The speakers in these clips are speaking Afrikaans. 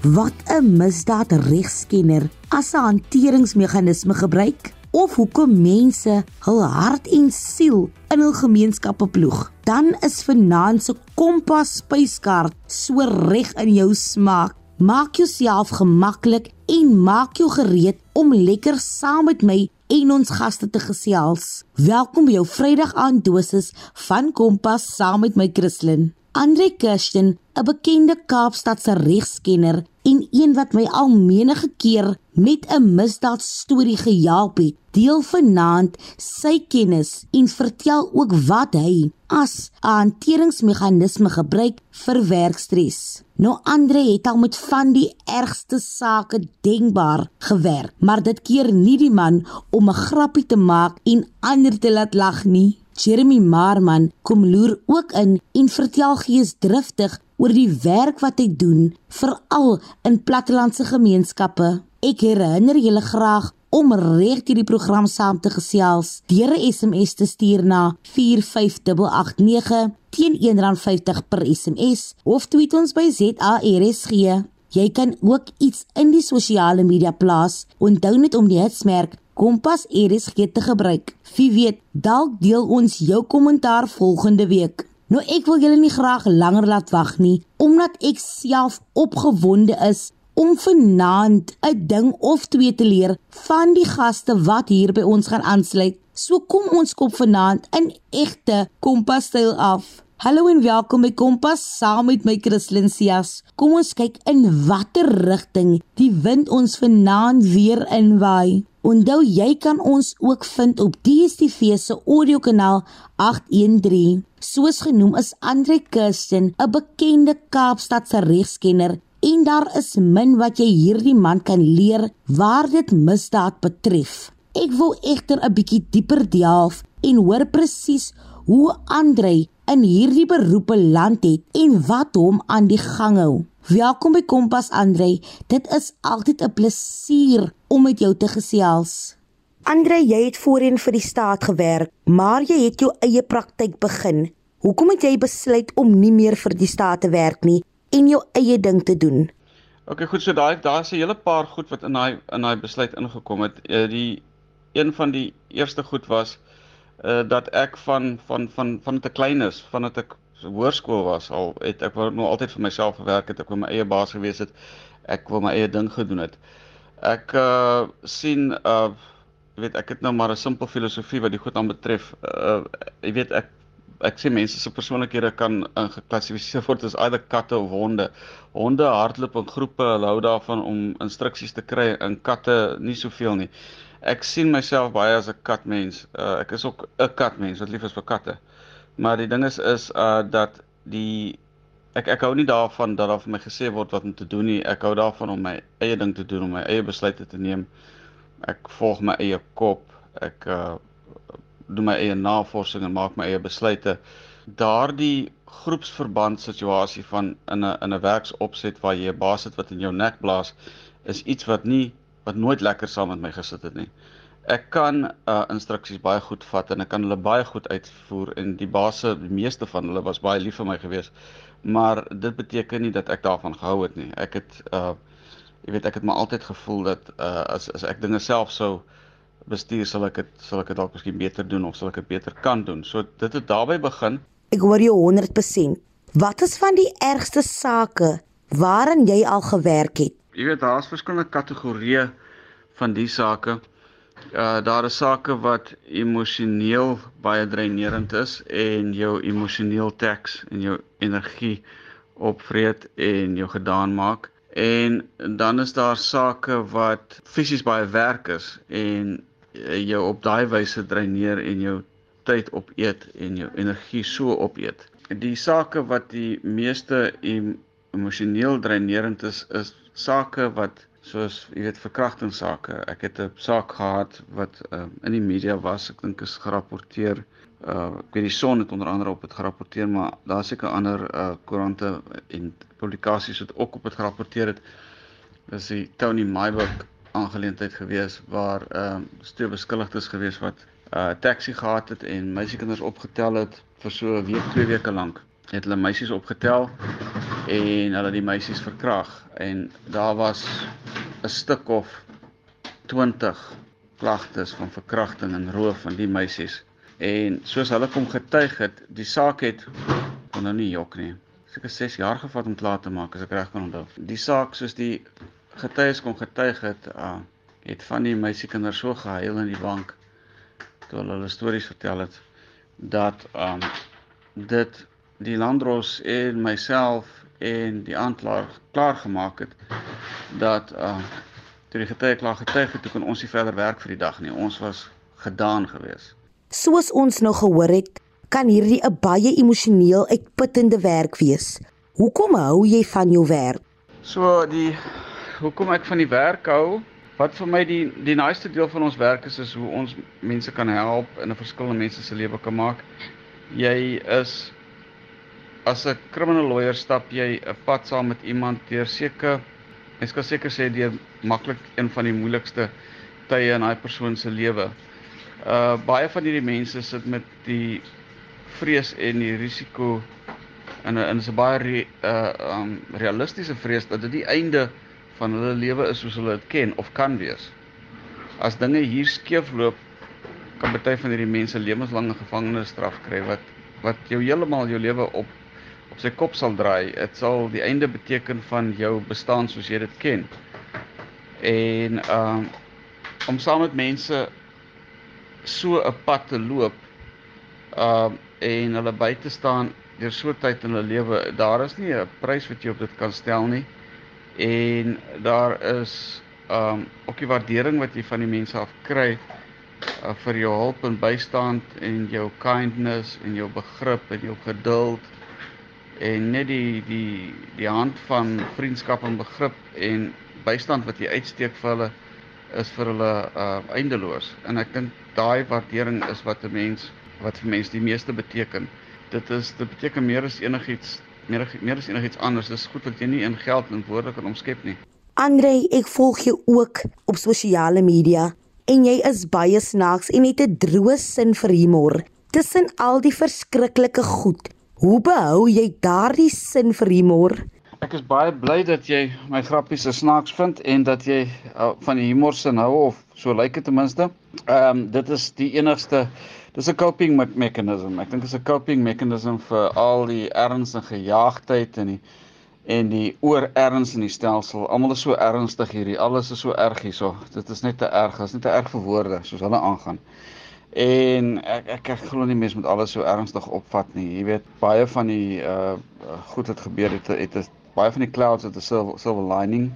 wat 'n misdaadregskenner as 'n hanteringsmeganisme gebruik of hoekom mense hul hart en siel in hul gemeenskappe ploeg, dan is vanaand se kompas spyskaart so reg in jou smaak. Maak jouself gemaklik en maak jou gereed om lekker saam met my en ons gaste te gesels. Welkom by jou Vrydag aand dosis van Kompas saam met my Christlyn. Andre Kirsten, 'n bekende Kaapstadse regskenner en een wat my al menige keer met 'n misdaadstorie gehelp het, deel vanaand sy kennis en vertel ook wat hy as 'n hanteringsmeganisme gebruik vir werkstres. Nou Andre het al met van die ergste sake denkbaar gewerk, maar dit keer nie die man om 'n grappie te maak en ander te laat lag nie. Jeremy Marman kom loer ook in en vertel geesdriftig oor die werk wat hy doen veral in plattelandse gemeenskappe. Ek herinner julle graag om reg hierdie program saam te gesels. Deur 'n SMS te stuur na 45889 teen R1.50 per SMS of tweet ons by ZARSG. Jy kan ook iets in die sosiale media plaas. Onthou net om die hitsmerk Kompas RSG te gebruik. Wie weet, dalk deel ons jou kommentaar volgende week. Nou ek wil julle nie graag langer laat wag nie, omdat ek self opgewonde is om vanaand 'n ding of twee te leer van die gaste wat hier by ons gaan aansluit. So kom ons kop vanaand in egte kompastyl af. Hallo en welkom by Kompas saam met my Christlyn Cias. Kom ons kyk in watter rigting die wind ons vanaand weer inwaai. Onthou jy kan ons ook vind op DStv se audiokanaal 813. Soos genoem is Andre Kirsten 'n bekende Kaapstadse regskenner en daar is min wat jy hierdie man kan leer waar dit misdaad betref. Ek wil egter 'n bietjie dieper delf en hoor presies hoe Andre in hierdie beroepe land het en wat hom aan die gang hou. Welkom by Kompas Andre. Dit is altyd 'n plesier om met jou te gesels. Andre, jy het voorheen vir die staat gewerk, maar jy het jou eie praktyk begin. Hoekom het jy besluit om nie meer vir die staat te werk nie en jou eie ding te doen? OK, goed, so daai daar's 'n hele paar goed wat in daai in daai besluit ingekom het. Uh, die een van die eerste goed was uh dat ek van van van van te klein is, van dat ek hoërskool was al het ek wou nou altyd vir myself gewerk het, ek wou my eie baas gewees het. Ek wou my eie ding gedoen het. Ek uh sien uh jy weet ek het nou maar 'n simpel filosofie wat die goed aan betref. Uh jy weet ek ek sê mense se persoonlikhede kan geklassifiseer word as either katte of honde. Honde hardloop in groepe, hulle hou daarvan om instruksies te kry en katte nie soveel nie. Ek sien myself baie as 'n katmens. Uh ek is ook 'n katmens wat lief is vir katte. Maar die ding is is uh dat die ek ek hou nie daarvan dat daar vir my gesê word wat om te doen nie. Ek hou daarvan om my eie ding te doen, om my eie besluite te neem. Ek volg my eie kop. Ek uh doen my eie navorsing en maak my eie besluite. Daardie groepsverband situasie van in 'n in 'n werksopset waar jy 'n baas het wat in jou nek blaas is iets wat nie wat nooit lekker saam met my gesit het nie ek kan uh instruksies baie goed vat en ek kan hulle baie goed uitvoer en die basse die meeste van hulle was baie lief vir my gewees. Maar dit beteken nie dat ek daarvan gehou het nie. Ek het uh jy weet ek het maar altyd gevoel dat uh as as ek dinge self sou bestuur sal ek dit sal ek dit dalk miskien beter doen of sal ek dit beter kan doen. So dit het daarbey begin. Ek hoor jou 100%. Wat is van die ergste sake waarin jy al gewerk het? Jy weet daar's verskillende kategorieë van die sake uh daar is sake wat emosioneel baie dreinerend is en jou emosioneel tax en jou energie opvreet en jou gedaan maak en dan is daar sake wat fisies baie werk is en uh, jou op daai wyse dreineer en jou tyd opeet en jou energie so opeet. Die sake wat die meeste emosioneel dreinerend is is sake wat soos jy weet verkrachtingssake. Ek het 'n saak gehad wat uh, in die media was. Ek dink is gerapporteer. Uh ek weet die son het onder andere op dit gerapporteer, maar daar seker ander uh koerante en publikasies wat ook op dit gerapporteer het. Dis die Tony Myburg aangeleentheid gewees waar ehm uh, twee beskuldigdes gewees wat 'n uh, taxi gehad het en meisiekinders opgetel het vir so 'n week, twee weke lank. Het hulle meisies opgetel en hulle die meisies verkrag en daar was 'n stuk of 20 klagtes van verkrachting en roof van die meisies. En soos hulle kom getuig het, die saak het kon nou nie jok nie. Seker 6 jaar gevat om klaar te maak as ek reg kan onthou. Die saak soos die getuies kon getuig het, uh, het van die meisiekinders so gehuil in die bank toe hulle hulle stories vertel het dat um dit die landros en myself en die aanklaer klaar gemaak het dat uh toe die getuie klaar getuig het, toe kon ons nie verder werk vir die dag nie. Ons was gedaan gewees. Soos ons nou gehoor het, kan hierdie 'n baie emosioneel uitputtende werk wees. Hoekom hou jy van jou werk? So die hoekom ek van die werk hou, wat vir my die die naaste deel van ons werk is is hoe ons mense kan help in 'n verskillende mense se lewe kan maak. Jy is as 'n criminal lawyer stap jy 'n pad saam met iemand deur seker Ek kan seker sê deur maklik een van die moeilikste tye in daai persoon se lewe. Uh baie van hierdie mense sit met die vrees en die risiko en en is 'n baie re, uh um realistiese vrees dat dit die einde van hulle lewe is soos hulle dit ken of kan wees. As dinge hier skeefloop, kan baie van hierdie mense lewenslange gevangenisstraf kry wat wat jou heeltemal jou lewe op op sy kop sal draai. Dit sal die einde beteken van jou bestaan soos jy dit ken. En um om saam met mense so 'n pad te loop um en hulle by te staan deur so tyd in hulle lewe, daar is nie 'n prys wat jy op dit kan stel nie. En daar is um ook die waardering wat jy van die mense af kry uh, vir jou hulp en bystand en jou kindness en jou begrip en jou geduld en net die die die hand van vriendskap en begrip en bystand wat jy uitsteek vir hulle is vir hulle uh eindeloos. En ek dink daai waardering is wat 'n mens wat vir mense die meeste beteken. Dit is dit beteken meer as enigiets meer meer as enigiets anders. Dis goed wat jy nie in geld en woorde kan omskep nie. Andre ek volg jou ook op sosiale media en jy is baie snaaks en het 'n droë sin vir humor tussen al die verskriklike goed Hoe behou jy daardie sin vir humor? Ek is baie bly dat jy my grappies so snaaks vind en dat jy uh, van die humor sin hou of so lyk dit ten minste. Ehm um, dit is die enigste dis 'n coping me mechanism. Ek dink dit is 'n coping mechanism vir al die ernstige gejaagdheid en die en die oor erns in die stelsel. Almal is so ernstig hierdie. Alles is so erg hierso. Dit is net te erg. Dit is net te erg vir woorde soos hulle aangaan. En ek ek ek glo nie mense moet alles so ernstig opvat nie. Jy weet baie van die uh goed wat gebeur het het is baie van die clouds het 'n silver, silver lining.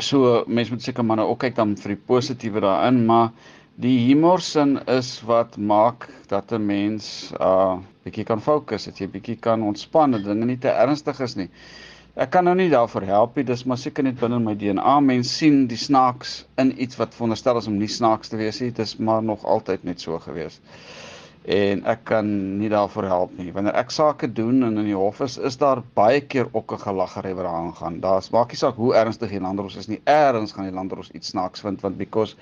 So mense moet seker maar nou ook kyk dan vir die positiewe daarin, maar die humor sin is wat maak dat 'n mens uh bietjie kan fokus, dat jy bietjie kan ontspan, dat dinge nie te ernstig is nie. Ek kan nou nie daarvoor help nie, dis maar seker net binne my DNA. Mense sien die snaaks in iets wat veronderstel is om nie snaaks te wees nie. Dit is maar nog altyd net so gewees en ek kan nie daarvoor help nie. Wanneer ek sake doen en in die hof is, is daar baie keer ook 'n gelaggery wat daar aangaan. Daar's maak nie saak hoe ernstig die landros is nie. Erns gaan die landros iets snaaks vind want because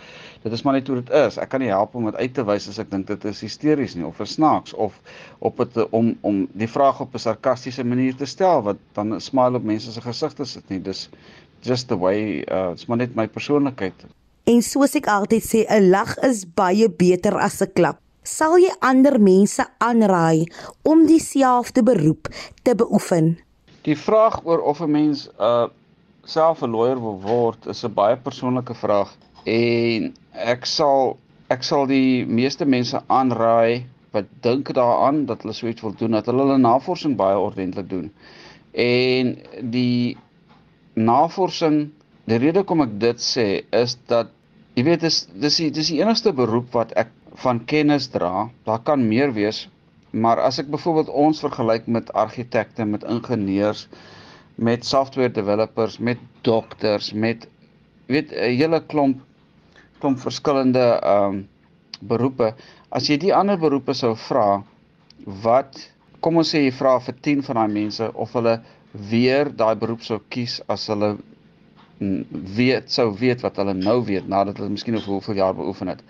dit is maar net hoe dit is. Ek kan nie help om dit uit te wys as ek dink dit is hysteries nie of snaaks of op dit om om die vraag op 'n sarkastiese manier te stel wat dan 'n smile op mense se gesigte sit nie. Dis just the way uh it's maar net my persoonlikheid. En soos ek altyd sê, 'n lag is baie beter as 'n klap sal jy ander mense aanraai om dieselfde beroep te beoefen? Die vraag oor of 'n mens 'n uh, self 'n lawyer wil word is 'n baie persoonlike vraag en ek sal ek sal die meeste mense aanraai wat dink daaraan dat hulle so iets wil doen dat hulle hulle navorsing baie ordentlik doen. En die navorsing, die rede hoekom ek dit sê is dat jy weet dis dis die, dis die enigste beroep wat ek van kennis dra. Daar kan meer wees, maar as ek byvoorbeeld ons vergelyk met argitekte, met ingenieurs, met software developers, met dokters, met weet 'n hele klomp klomp verskillende ehm um, beroepe. As jy die ander beroepe sou vra, wat kom ons sê jy vra vir 10 van daai mense of hulle weer daai beroep sou kies as hulle weet sou weet wat hulle nou weet nadat hulle miskien oor hoeveel jaar beoefen het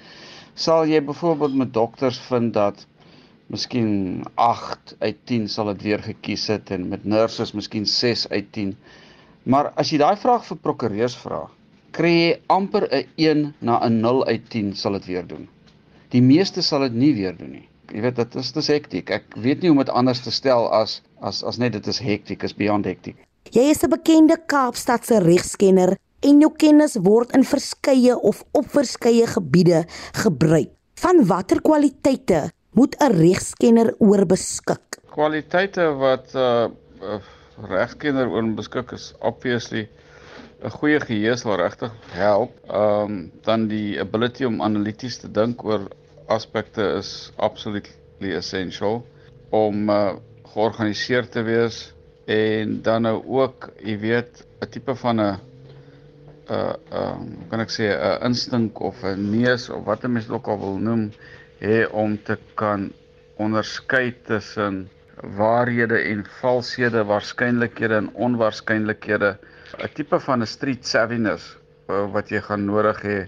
sal jy byvoorbeeld met dokters vind dat miskien 8 uit 10 sal dit weer gekies het en met nurses miskien 6 uit 10. Maar as jy daai vraag vir prokureurs vra, kry jy amper 'n 1 na 'n 0 uit 10 sal dit weer doen. Die meeste sal dit nie weer doen nie. Jy weet dit is dis hektiek. Ek weet nie hoe om dit anders te stel as as as net dit is hektiek, is beyond hektiek. Jy is 'n bekende Kaapstadse regskenner en jou kennis word in verskeie of op verskeie gebiede gebruik. Van watter kwaliteite moet 'n regskenner oor beskik? Kwaliteite wat 'n uh, uh, regskenner oor beskik is obviously 'n goeie geheue sal regtig help. Ehm um, dan die ability om analities te dink oor aspekte is absolutely essential om uh, georganiseerd te wees en dan nou ook, jy weet, 'n tipe van 'n 'n ehm um, kan ek sê 'n instink of 'n neus of wat 'n mens ook al wil noem hê om te kan onderskei tussen waarhede en valshede, waarskynlikhede en onwaarskynlikhede. 'n Tipe van 'n street savviness wat jy gaan nodig hê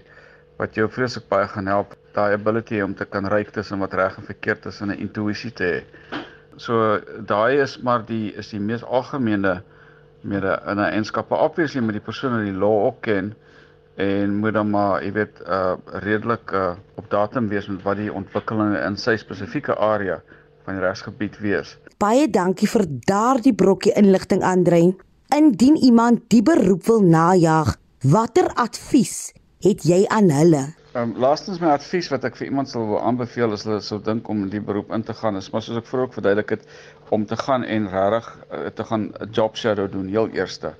wat jou vreeslik baie gaan help daai ability om te kan ryk tussen wat reg en verkeerd is en 'n intuïsie te hê. So daai is maar die is die mees algemene met 'n eienskappe obviously met die persoon wat die law ook ken en moet dan maar jy weet uh redelik uh op datum wees met wat die ontwikkelinge in sy spesifieke area van die regsgebied wees. Baie dankie vir daardie brokkie inligting Andrein. Indien iemand die beroep wil najag, watter advies het jy aan hulle? Ehm um, laastens my advies wat ek vir iemand sal wil aanbeveel is hulle sou dink om in die beroep in te gaan is maar soos ek vroeër ook verduidelik het om te gaan en regtig uh, te gaan 'n job shadow doen heel eerste.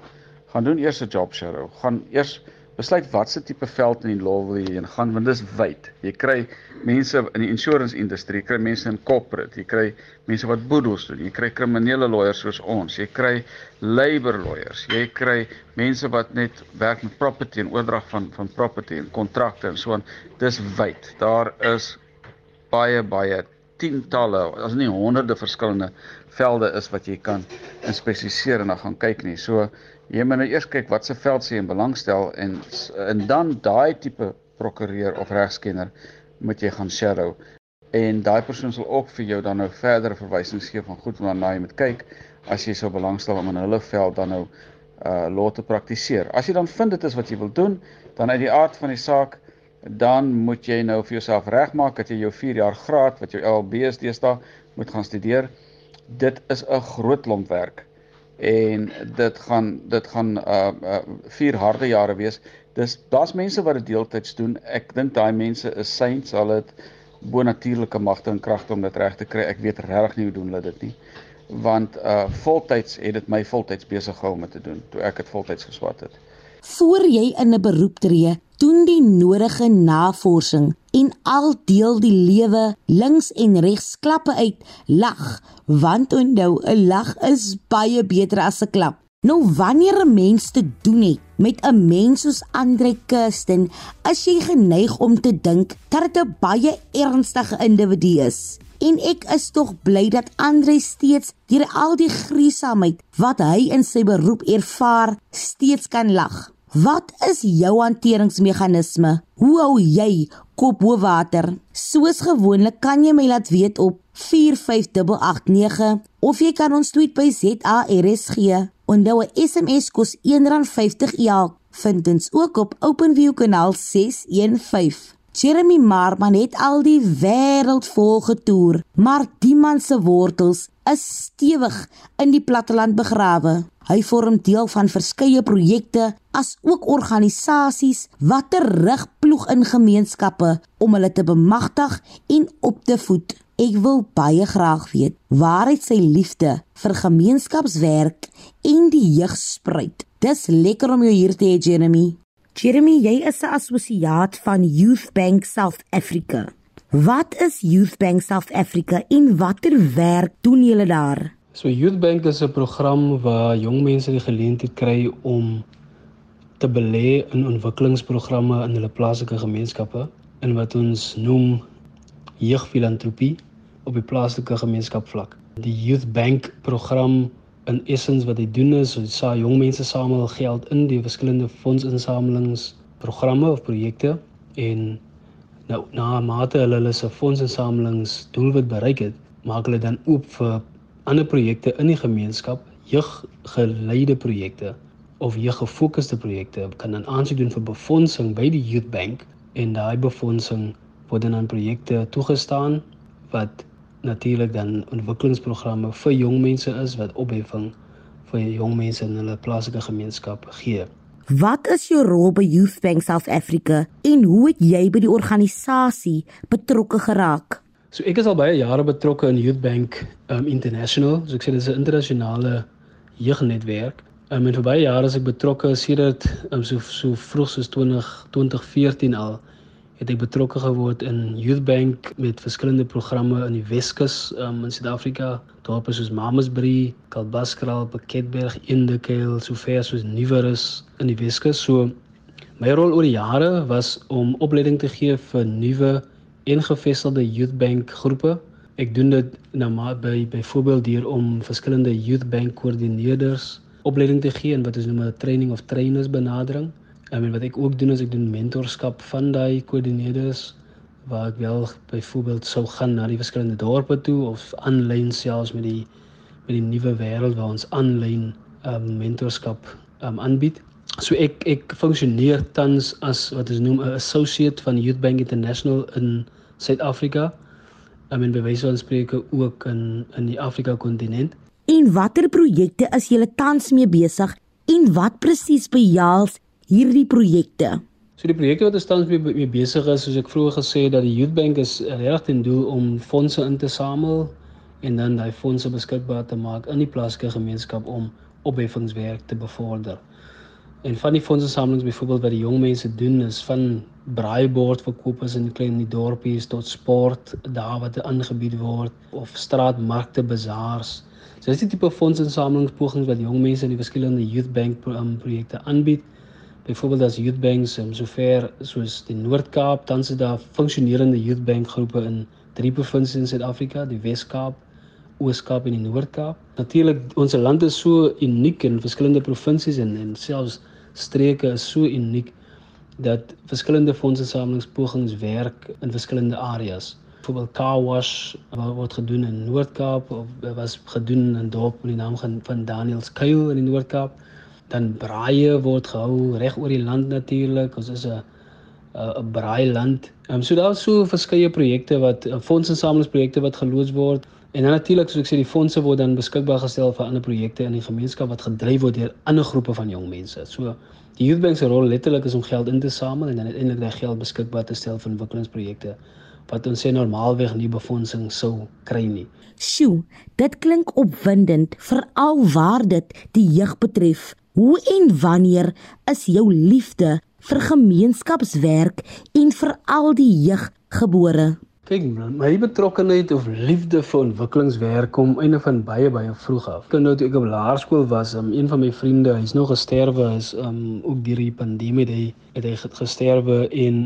Gaan doen eers 'n job shadow. Gaan eers besluit watse tipe veld in die law wil jy heen gaan want dis wyd. Jy kry mense in die insurance industrie, kry mense in corporate, jy kry mense wat boedels doen, jy kry kriminele lawyers soos ons, jy kry labor lawyers, jy kry mense wat net werk met property en oordrag van van property en kontrakte en so aan. Dis wyd. Daar is baie baie tientalle, as nie honderde verskillende velde is wat jy kan inspesialiseer en dan gaan kyk nie. So jy moet nou eers kyk wat se veld in belangstel en en dan daai tipe prokureur of regskenner moet jy gaan shadow en daai persoon sal ook vir jou dan nou verdere verwysings gee van goed waarna jy moet kyk as jy sou belangstel om in hulle veld dan nou uh law te praktiseer. As jy dan vind dit is wat jy wil doen, dan uit die aard van die saak dan moet jy nou vir jouself regmaak dat jy jou 4 jaar graad wat jou LLB is deesdae moet gaan studeer. Dit is 'n groot klomp werk en dit gaan dit gaan uh, uh vier harde jare wees. Dis daar's mense wat dit deeltyds doen. Ek dink daai mense is saints, hulle het bonatuurlike magte en kragte om dit reg te kry. Ek weet regtig nie hoe doen hulle dit nie. Want uh voltyds het dit my voltyds besig gehou om te doen toe ek dit voltyds geswat het. Voor jy in 'n beroep tree, doen die nodige navorsing en al deel die lewe links en regs klappe uit. Lag want onthou 'n lag is baie beter as 'n klap. Nou wanneer 'n mens te doen het met 'n mens soos Andre Kirsten is jy geneig om te dink dat dit 'n baie ernstige individu is en ek is tog bly dat Andre steeds deur al die gruisaamheid wat hy in sy beroep ervaar steeds kan lag Wat is jou hanteringsmeganisme? Hoe hou jy kop bo water? Soos gewoonlik kan jy my laat weet op 45889 of jy kan ons tweet by ZARSG. Onthou 'n SMS kos R1.50 elk. Vind ons ook op OpenView kanaal 615. Jeremy Marman het al die wêreld vol getoer, maar die man se wortels is stewig in die platteland begrawe. Hy vorm deel van verskeie projekte as ook organisasies wat terugploeg in gemeenskappe om hulle te bemagtig en op te voed. Ek wil baie graag weet waar hy sy liefde vir gemeenskapswerk en die jeug spruit. Dis lekker om jou hier te hê, Jeremy. Jeremy, jy is 'n assosiaat van Youth Bank South Africa. Wat is Youth Bank South Africa en watter werk doen julle daar? So Youth Bank is 'n program waar jong mense die geleentheid kry om te belê in ontwikkelingsprogramme in hulle plaaslike gemeenskappe in wat ons noem jeugfilantropie op die plaaslike gemeenskapvlak. Die Youth Bank program in essens wat hy doen is, hy sa jong mense samel geld in die verskillende fondsinsamelingsprogramme of projekte en Nou na mate hulle hulle se fondsinsamelings doelwit bereik het, maak hulle dan oop vir ander projekte in die gemeenskap, jeuggeleide projekte of jeuggefokusde projekte. Kan dan aansoek doen vir befondsing by die Youth Bank en daai befondsing word dan aan projekte toegestaan wat natuurlik dan ontwikkelingsprogramme vir jong mense is wat opheffing vir jong mense in hulle plaaslike gemeenskap gee. Wat is jou rol by Youth Bank South Africa en hoe het jy by die organisasie betrokke geraak? So ek is al baie jare betrokke in Youth Bank um, International. So ek sê dit is 'n internasionale jeugnetwerk. Um, en vir baie jare is ek betrokke sedert um, so so vroeg soos 20 2014 al het ek betrokke geword in Youth Bank met verskillende programme in die Weskus um, in Suid-Afrika, dorpe soos Mamasbury, Kalbaskral, Pakketberg, Indekale, sover soos Nieuwerus in die Weskus. So my rol oor die jare was om opleiding te gee vir nuwe en gevestigde Youth Bank groepe. Ek doen dit nou maar by byvoorbeeld deur om verskillende Youth Bank koördineerders opleiding te gee en wat ons noem 'n training of trainers benadering. Um, en wat ek ook doen is ek doen mentorskap van daai koördineerders waar ek wel byvoorbeeld sou gaan na die verskillende dorpe toe of aanlyn selfs met die met die nuwe wêreld waar ons aanlyn um, mentorskap um, aanbied. So ek ek funksioneer tans as wat ons noem 'n associate van Youth Bank International in Suid-Afrika. Um, en bewyse van spreke ook in in die Afrika kontinent. En watter projekte is julle tans mee besig en wat presies behels hierdie projekte? So die projekte wat ons tans mee, mee besig is, soos ek vroeër gesê het dat die Youth Bank is reg ten doel om fondse in te samel en dan daai fondse beskikbaar te maak in die plaaslike gemeenskap om opheffingswerk te bevorder. En van die fondsinsamelings byvoorbeeld wat die jong mense doen is van braaibord verkopers in klein die dorpies tot sport daar wat aangebied word of straatmarkte bazaars. So dis die tipe fondsinsamelingspogings wat jong mense in die verskillende Youth Bank um, projekte aanbied byvoorbeeld as youth banks um, sover soos die Noord-Kaap, dan is daar funksionerende youth bank groepe in drie provinsies in Suid-Afrika, die Wes-Kaap, Oos-Kaap en die Noord-Kaap. Natuurlik, ons land is so uniek in verskillende provinsies en en selfs streke is so uniek dat verskillende fondsinsamelingspogings werk in verskillende areas. Byvoorbeeld wat word gedoen in Noord-Kaap of was gedoen in 'n dorp met die naam van Danielskuil in die Noord-Kaap dan braaie word gehou reg oor die land natuurlik. Ons is 'n 'n braai land. Ehm um, so daar is so verskeie projekte wat uh, fondsinsamelingsprojekte wat geloods word en dan natuurlik soos ek sê die fondse word dan beskikbaar gestel vir ander projekte in die gemeenskap wat gedryf word deur ander groepe van jong mense. So die Youth Bank se rol letterlik is om geld in te samel en dan uiteindelik daai geld beskikbaar te stel vir ontwikkelingsprojekte wat ons sê normaalweg nie befondsing sou kry nie. Sjoe, dit klink opwindend veral waar dit die jeug betref. Hoe en wanneer is jou liefde vir gemeenskapswerk en vir al die jeug gebore? Kyk, my betrokkeheid of liefde vir ontwikkelingswerk kom einde van baie baie vroeg af. Toe nou toe ek op laerskool was, um, een van my vriende, hy's nog gesterwe is um ook deur die pandemie, hy het hy gesterwe en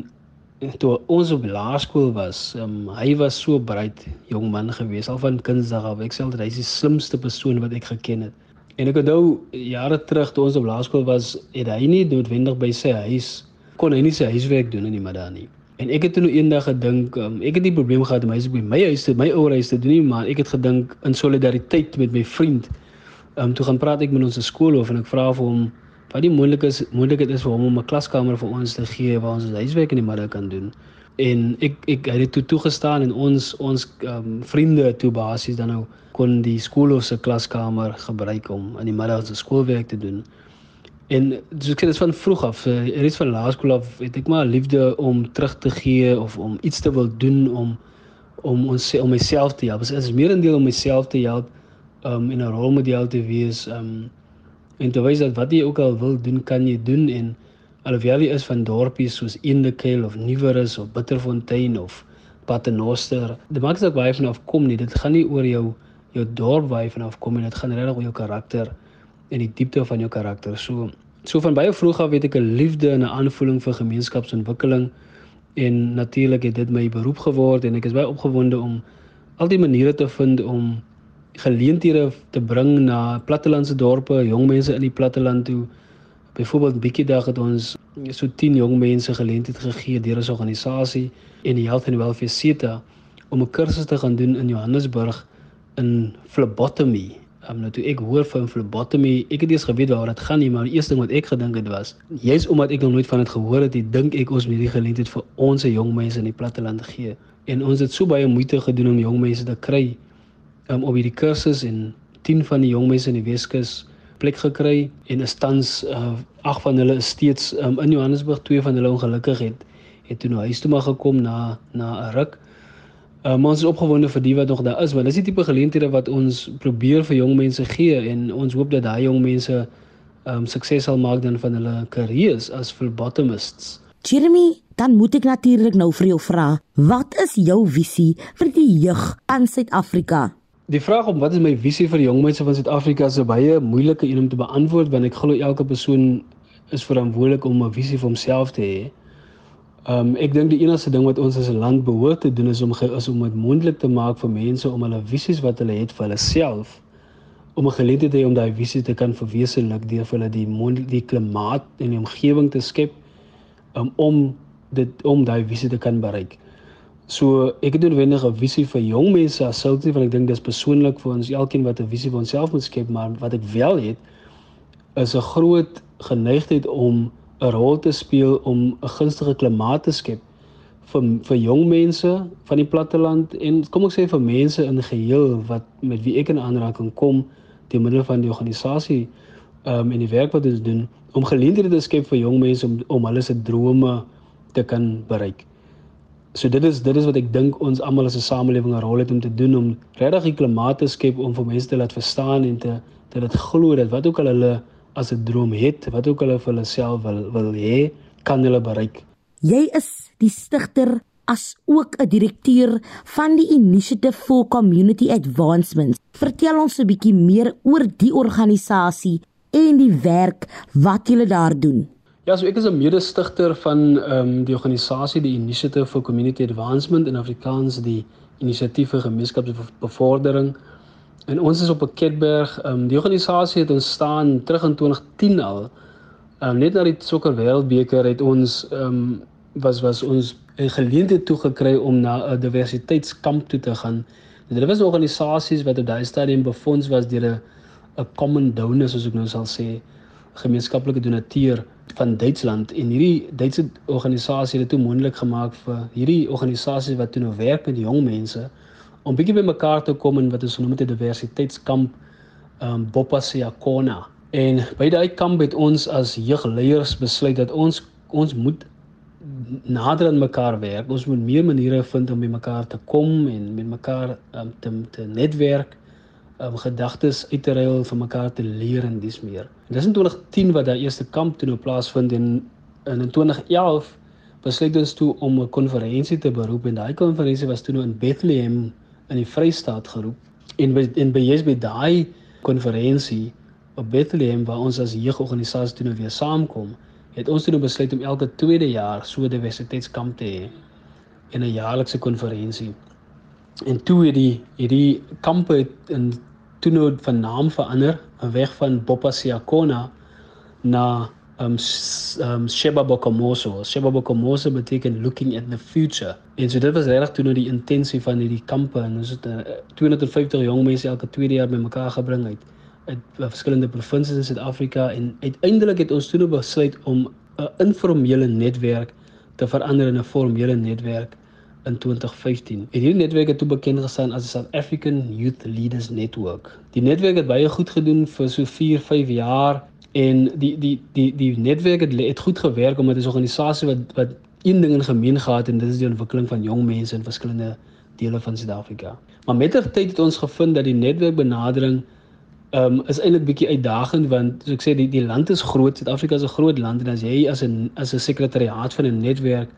toe ons op laerskool was, um, hy was so breed jong man gewees al van kindsdag af. Ek sê altyd hy's die slimste persoon wat ek geken het. En ek onthou jare terug toe ons op laerskool was, het hy nie noodwendig by sy huis kon hy nie sy huiswerk doen in die middag nie. En ek het toe nou eendag gedink, um, ek het nie probleem gehad om hy by my huis te my ouer huis te doen nie, maar ek het gedink in solidariteit met my vriend. Ehm um, toe gaan praat ek met ons skoolhoof en ek vra vir hom wat die moontlikheid is moontlikheid is vir hom om 'n klaskamer vir ons te gee waar ons huiswerk in die middag kan doen. En ek ek het dit toe toegestaan en ons ons um, vriende toe basies dan nou kon die skool se klaskamer gebruik om in die middag se skoolwerk te doen. En so ek sê dit van vroeg af, er is van laerskool af, het ek maar liefde om terug te gee of om iets te wil doen om om ons om myself te help. Dit is meer 'n deel om myself te help um in 'n rolmodel te wees um en te wys dat wat jy ook al wil doen, kan jy doen en alhoewel jy is van dorpies soos Eendekale of Nieuwerus of Bitterfontein of Paternoster, dit maak nie saak waar jy vanaf kom nie. Dit gaan nie oor jou jou dorp waar jy vanaf kom en dit gaan regtig oor jou karakter en die diepte van jou karakter. So so van baie vroeg af weet ek 'n liefde en 'n aanvoeling vir gemeenskapsontwikkeling en natuurlik het dit my beroep geword en ek is baie opgewonde om al die maniere te vind om geleenthede te bring na plattelandse dorpe, jong mense in die platteland toe. Byvoorbeeld bietjie dag het ons so 10 jong mense geleenthede gegee deur 'n organisasie en die Health and Welfare Center om 'n kursus te gaan doen in Johannesburg in phlebotomy. Um, nou toe ek hoor van phlebotomy, ek het eers geweet waaroor dit gaan nie, maar die eerste ding wat ek gedink het was, juist omdat ek nog nooit van dit gehoor het, dink ek ons moet hierdie geleentheid vir ons jong mense in die platteland gee. En ons het so baie moeite gedoen om jong mense te kry um, op hierdie kursus en 10 van die jong mense in die Weskus plek gekry en is tans uh, ag van hulle is steeds um, in Johannesburg, twee van hulle ongelukkig het het toe nou huis toe maar gekom na na 'n ruk. Uh, maar ons is opgewonde vir die wat nog daar is want dis die tipe geleenthede wat ons probeer vir jong mense gee en ons hoop dat daai jong mense um sukses sal maak dan van hulle kariers as phlebotomists. Jeremy, dan moet ek natuurlik nou vir jou vra, wat is jou visie vir die jeug aan Suid-Afrika? Die vraag om wat is my visie vir jong mense van Suid-Afrika is 'n baie moeilike een om te beantwoord want ek glo elke persoon is verantwoordelik om 'n visie vir homself te hê. Um ek dink die enigste ding wat ons as 'n land behoort te doen is om is om dit moontlik te maak vir mense om hulle visies wat hulle het vir hulle self om 'n geleentheid te hê om daai visie te kan verwesenlik deur vir hulle die die klimaat en die omgewing te skep um, om dit om daai visie te kan bereik. So ek het noodwendig 'n visie vir jong mense as sulks nie want ek dink dis persoonlik vir ons elkeen wat 'n visie vir onsself moet skep, maar wat ek wel het is 'n groot geneigtheid om 'n rol te speel om 'n gunstige klimaat te skep vir vir jong mense van die platteland en kom ek sê vir mense in geheel wat met wie ek in aanraking kom te middel van die organisasie um, en die werk wat ons doen om geleenthede te skep vir jong mense om om hulle se drome te kan bereik. So dit is dit is wat ek dink ons almal as 'n samelewing 'n rol het om te doen om regtig die klimaat te skep om vir mense te laat verstaan en te dat dit glo dat wat ook al hulle as 'n droom het, wat ook hulle vir hulle self wil wil hê, kan hulle bereik. Jy is die stigter as ook 'n direkteur van die Initiative for Community Advancement. Vertel ons 'n bietjie meer oor die organisasie en die werk wat julle daar doen. Ja, so ek is 'n mede-stigter van ehm um, die organisasie die Initiative for Community Advancement in Afrikaans die Inisiatief vir Gemeenskapsbevordering. En ons is op 'n Ketberg. Ehm um, die organisasie het ontstaan terug in 2010 al. Ehm um, net na die sokker wêreldbeker het ons ehm um, was was ons 'n geleentheid toe gekry om na 'n diversiteitskamp toe te gaan. Dit was organisasies wat op daai stadium befonds was deur 'n 'n common donor soos ek nou sal sê gemeenskaplike donateur van Duitsland en hierdie Duitse organisasie het dit toe moontlik gemaak vir hierdie organisasie wat toe nou werk met jong mense om bietjie by mekaar te kom en wat ons het 'n diversiteitskamp um Bopasiakona en by daai kamp het ons as jeugleiers besluit dat ons ons moet nader aan mekaar werk. Ons moet meer maniere vind om by mekaar te kom en met mekaar um, te te netwerk um, gedagtes uit te ruil vir mekaar te leer en dis meer. En dis in 2010 wat daai eerste kamp toe nou plaasvind en, en in 2011 besluit ons toe om 'n konferensie te beroep en daai konferensie was toe nou in Bethlehem in die Vrystaat geroep. En by en by jy's by daai konferensie op Bethlehem waar ons as jeugorganisasie toe nou weer saamkom, het ons toe nou besluit om elke tweede jaar so 'n diversiteitskamp te hê in 'n jaarlikse konferensie. En toe het die hierdie kampe in toe nou van naam verander, weg van Bopasiakona na um um Sheba Bokomoso. Sheba Bokomoso beteken looking at the future. En so dit was regtig toe nou die intensie van hierdie kampe en ons het uh, 250 jong mense elke tweede jaar bymekaar gebring uit uit verskillende provinsies in Suid-Afrika en uiteindelik het ons toe nou besluit om 'n informele netwerk te verander in 'n formele netwerk in 2015. En hierdie netwerk het toe bekend gestaan as die South African Youth Leaders Network. Die netwerk het baie goed gedoen vir so 4, 5 jaar en die die die die netwerk het, het goed gewerk omdat dit 'n organisasie wat wat een ding in gemeen gehad en dit is die ontwikkeling van jong mense in verskillende dele van Suid-Afrika. Maar met die tyd het ons gevind dat die netwerkbenadering ehm um, is eintlik bietjie uitdagend want soos ek sê die die land is groot, Suid-Afrika is 'n groot land en as jy as 'n as 'n sekretariaat van 'n netwerk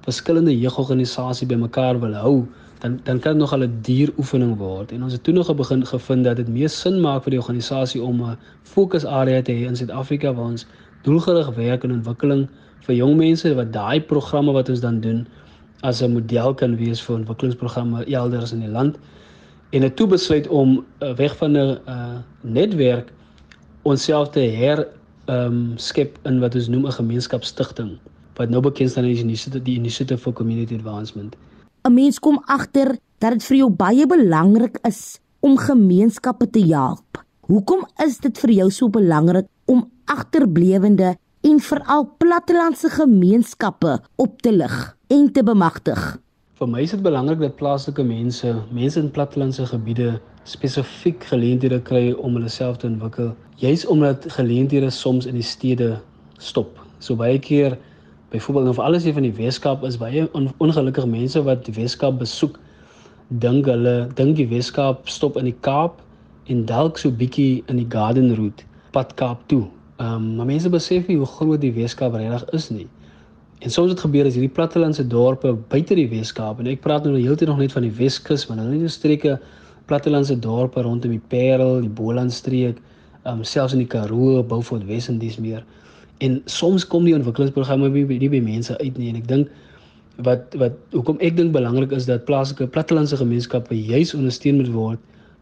verskillende jeugorganisasie bymekaar wil hou, dan dan kan dit nog al 'n duur oefening word. En ons het toe nog begin gevind dat dit meer sin maak vir die organisasie om 'n fokusarea te hê in Suid-Afrika waar ons doelgerig werk en ontwikkeling vir jong mense wat daai programme wat ons dan doen as 'n model kan wees vir ontwikkelingsprogramme elders in die land. En het toe besluit om uh, weg van 'n uh, netwerk onsself te her ehm um, skep in wat ons noem 'n gemeenskapsstigting wat nou bekend staan as Initiative die Initiative for Community Advancement. 'n Mens kom agter dat dit vir jou baie belangrik is om gemeenskappe te help? Hoekom is dit vir jou so belangrik om agterblewende en veral plattelandse gemeenskappe op te lig en te bemagtig? Vir my is dit belangrik dat plaaslike mense, mense in plattelandse gebiede spesifiek geleenthede kry om hulle self te ontwikkel, juis omdat geleenthede soms in die stede stop. So baie keer byvoorbeeld of alles hier van die Weskaap is baie on, ongelukkige mense wat die Weskaap besoek, dink hulle dink die Weskaap stop in die Kaap en dalk so bietjie in die Garden Route pad Kaap toe. Ehm um, maar mense besef nie hoe groot die Weskaap regtig is nie. En soms het gebeur as hierdie plattelandse dorpe buite die Weskaap en ek praat nou heeltyd nog net van die Weskus, maar hulle het streke plattelandse dorpe rondom die Parel, die Bolandstreek, um, selfs in die Karoo, Beaufort Wes en dis meer. En soms kom die ontwikkelingsprogramme nie by, by mense uit nie en ek dink wat wat hoekom ek dink belangrik is dat plaaslike plattelandse gemeenskappe juis ondersteun moet word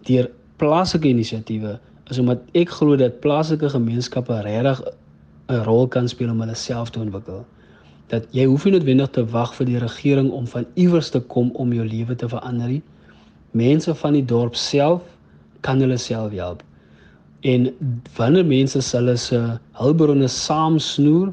deur plaaslike inisiatiewe is omdat ek glo dat plaaslike gemeenskappe regtig 'n rol kan speel om hulle self te ontwikkel dat jy hoef nie noodwendig te wag vir die regering om van iewers te kom om jou lewe te verander nie. Mense van die dorp self kan hulle self help. En wanneer mense hulle se hulpbronne saam snoer,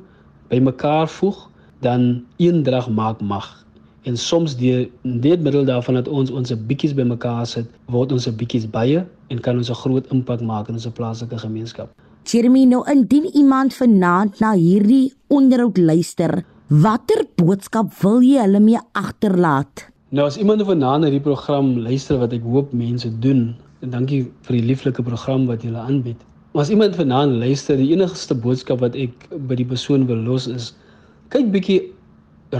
bymekaar voeg, dan eendrag maak mag. En soms deur dit middel daarvan dat ons ons bietjies bymekaar sit, word ons 'n bietjies baie en kan ons 'n groot impak maak in ons plaaslike gemeenskap. Jeremy, nou indien iemand vanaand na hierdie onderhoud luister, Watter boodskap wil jy hulle mee agterlaat? Nou as iemand vanaand na die program luister wat ek hoop mense doen, en dankie vir die lieflike program wat julle aanbied. Maar as iemand vanaand luister, die enigste boodskap wat ek by die persoon wil los is: kyk bietjie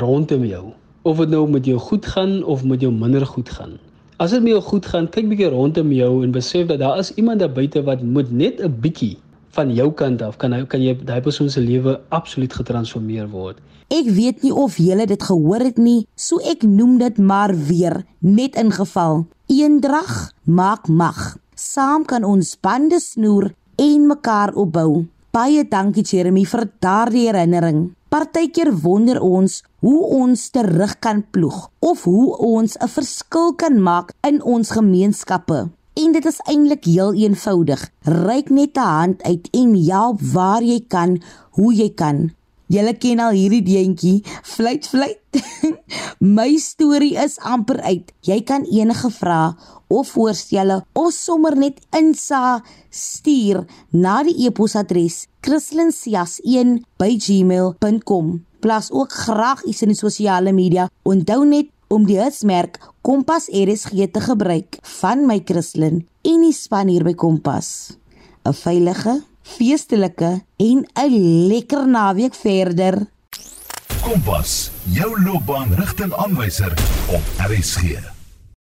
rondom jou. Of dit nou met jou goed gaan of met jou minder goed gaan. As dit met jou goed gaan, kyk bietjie rondom jou en besef dat daar is iemand daar buite wat moet net 'n bietjie van jou kant af kan hy kan jy daai persoon se lewe absoluut getransformeer word. Ek weet nie of julle dit gehoor het nie, so ek noem dit maar weer net in geval. Eendrag maak mag. Saam kan ons bande snoer en mekaar opbou. Baie dankie Jeremy vir daardie herinnering. Partykeer wonder ons hoe ons terug kan ploeg of hoe ons 'n verskil kan maak in ons gemeenskappe. En dit is eintlik heel eenvoudig. Ryk net 'n hand uit en help waar jy kan, hoe jy kan. Julle ken al hierdie deentjie, fluit fluit. My storie is amper uit. Jy kan enige vrae of voorstelle of sommer net insa stuur na die e-posadres kristlyn.sias1@gmail.com. Plaas ook graag iets in die sosiale media. Onthou net om die hitsmerk Kompas RSG te gebruik van my Christlyn en die span hier by Kompas. 'n Veilige, feestelike en 'n lekker naweek verder. Kompas, jou loopbaan rigtingaanwyser op RSG.